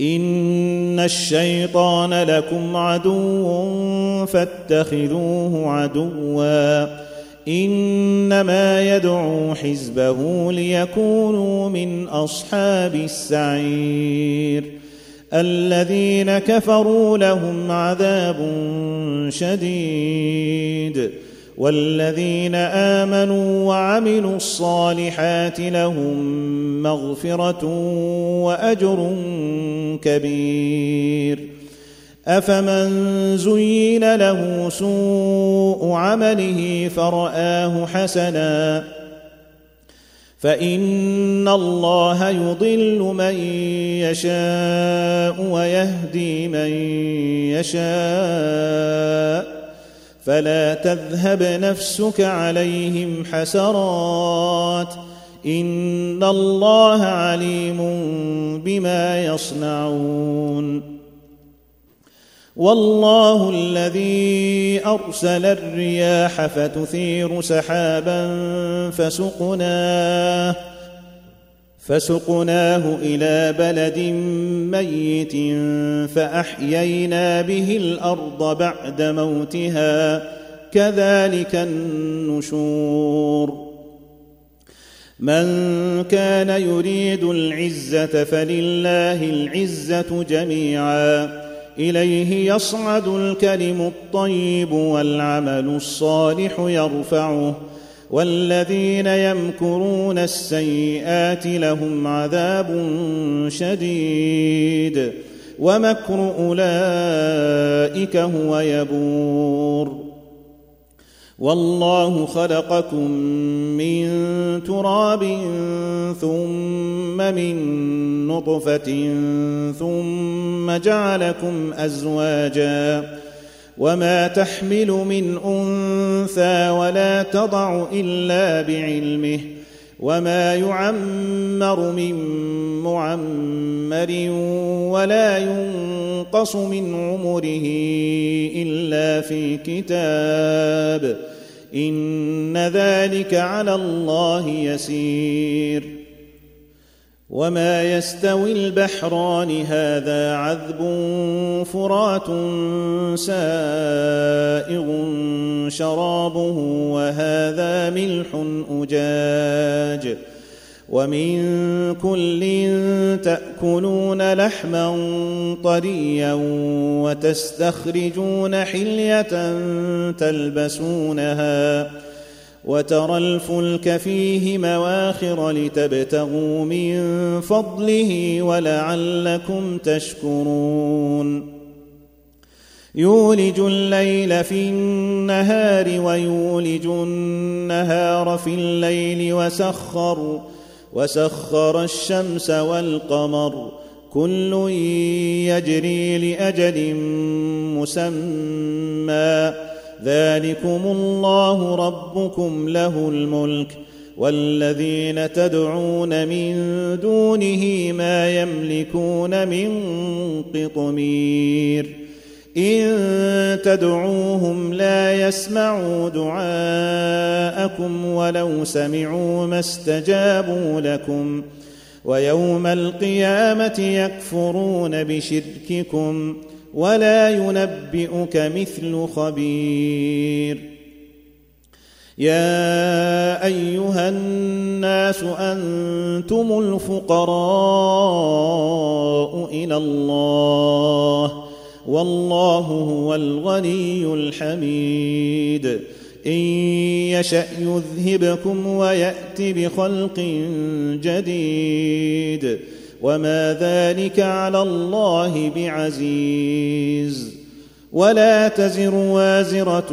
ان الشيطان لكم عدو فاتخذوه عدوا انما يدعو حزبه ليكونوا من اصحاب السعير الذين كفروا لهم عذاب شديد والذين آمنوا وعملوا الصالحات لهم مغفرة وأجر كبير. أفمن زين له سوء عمله فرآه حسنا. فإن الله يضل من يشاء ويهدي من يشاء. فلا تذهب نفسك عليهم حسرات إن الله عليم بما يصنعون والله الذي أرسل الرياح فتثير سحابا فسقناه فسقناه إلى بلد ميت فأحيينا به الأرض بعد موتها. كذلك النشور. من كان يريد العزة فلله العزة جميعا. إليه يصعد الكلم الطيب والعمل الصالح يرفعه. والذين يمكرون السيئات لهم عذاب شديد. ومكر أولئك هو يبور. والله خلقكم من تراب ثم من نطفة ثم جعلكم أزواجا وما تحمل من انثى ولا تضع الا بعلمه وما يعمر من معمر ولا ينقص من عمره الا في كتاب ان ذلك على الله يسير وما يستوي البحران هذا عذب فرات سائغ شرابه وهذا ملح اجاج ومن كل تاكلون لحما طريا وتستخرجون حليه تلبسونها وترى الفلك فيه مواخر لتبتغوا من فضله ولعلكم تشكرون. يولج الليل في النهار ويولج النهار في الليل وسخر وسخر الشمس والقمر. كل يجري لأجل مسمى. ذلكم الله ربكم له الملك والذين تدعون من دونه ما يملكون من قطمير إن تدعوهم لا يسمعوا دعاءكم ولو سمعوا ما استجابوا لكم ويوم القيامة يكفرون بشرككم ولا ينبئك مثل خبير. يا أيها الناس أنتم الفقراء إلى الله والله هو الغني الحميد. إن يشأ يذهبكم ويات بخلق جديد. وما ذلك على الله بعزيز. ولا تزر وازره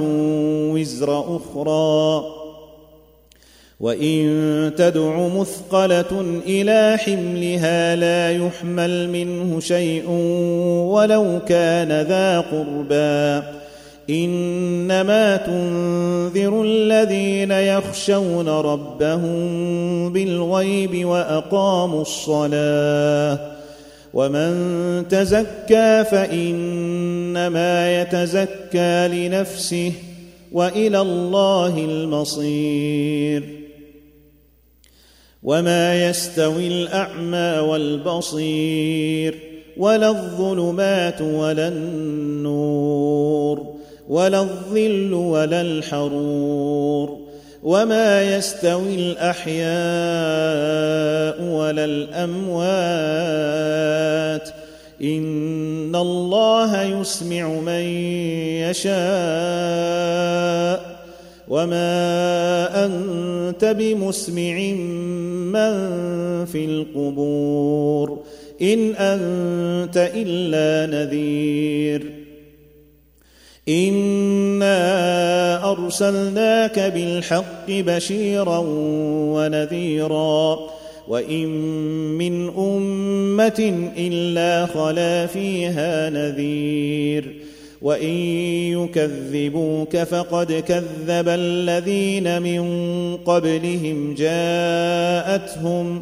وزر أخرى. وان تدع مثقله إلى حملها لا يحمل منه شيء ولو كان ذا قربى. إنما تنذر الذين يخشون ربهم بالغيب وأقاموا الصلاة ومن تزكى فإنما يتزكى لنفسه وإلى الله المصير وما يستوي الأعمى والبصير ولا الظلمات ولا النور ولا الظل ولا الحرور وما يستوي الأحياء ولا الأموات إن الله يسمع من يشاء وما أنت بمسمع من في القبور إن أنت إلا نذير انا ارسلناك بالحق بشيرا ونذيرا وان من امه الا خلا فيها نذير وان يكذبوك فقد كذب الذين من قبلهم جاءتهم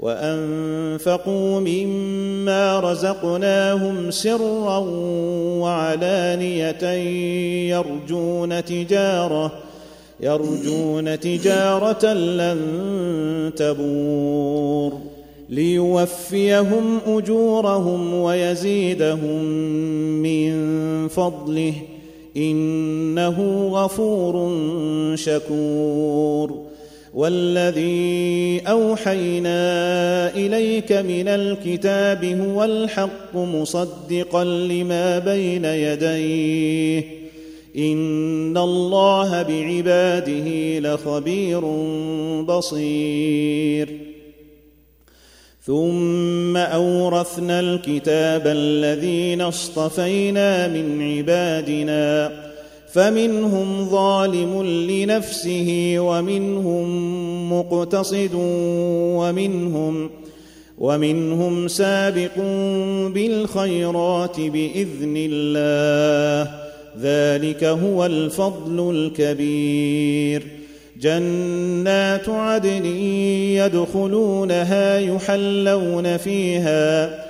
وأنفقوا مما رزقناهم سرا وعلانية يرجون تجارة يرجون تجارة لن تبور ليوفيهم أجورهم ويزيدهم من فضله إنه غفور شكور. والذي أوحينا إليك من الكتاب هو الحق مصدقا لما بين يديه. إن الله بعباده لخبير بصير. ثم أورثنا الكتاب الذين اصطفينا من عبادنا. فمنهم ظالم لنفسه ومنهم مقتصد ومنهم ومنهم سابق بالخيرات بإذن الله ذلك هو الفضل الكبير. جنات عدن يدخلونها يحلون فيها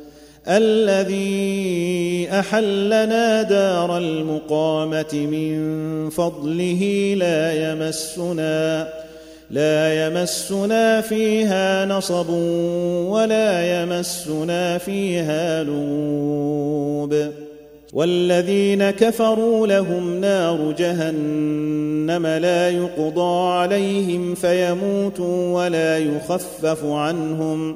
الذي أحلنا دار المقامة من فضله لا يمسنا لا يمسنا فيها نصب ولا يمسنا فيها لوب والذين كفروا لهم نار جهنم لا يقضى عليهم فيموتوا ولا يخفف عنهم.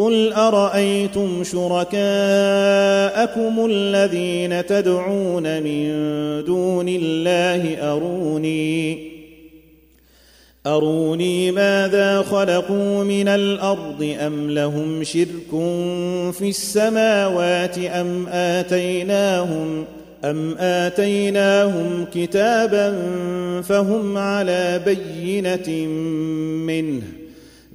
قل أرأيتم شركاءكم الذين تدعون من دون الله أروني أروني ماذا خلقوا من الأرض أم لهم شرك في السماوات أم آتيناهم أم آتيناهم كتابا فهم على بينة منه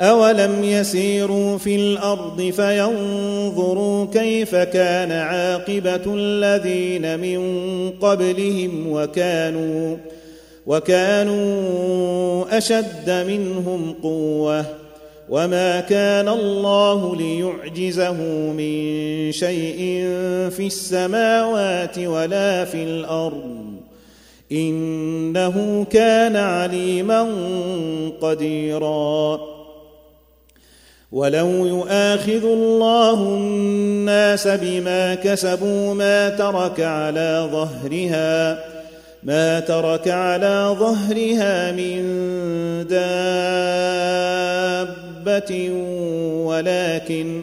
اولم يسيروا في الأرض فينظروا كيف كان عاقبه الذين من قبلهم وكانوا وكانوا اشد منهم قوه وما كان الله ليعجزه من شيء في السماوات ولا في الأرض انه كان عليما قديرا ولو يؤاخذ الله الناس بما كسبوا ما ترك على ظهرها ما ترك على ظهرها من دابة ولكن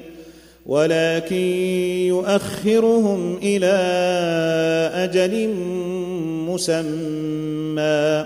ولكن يؤخرهم إلى أجل مسمى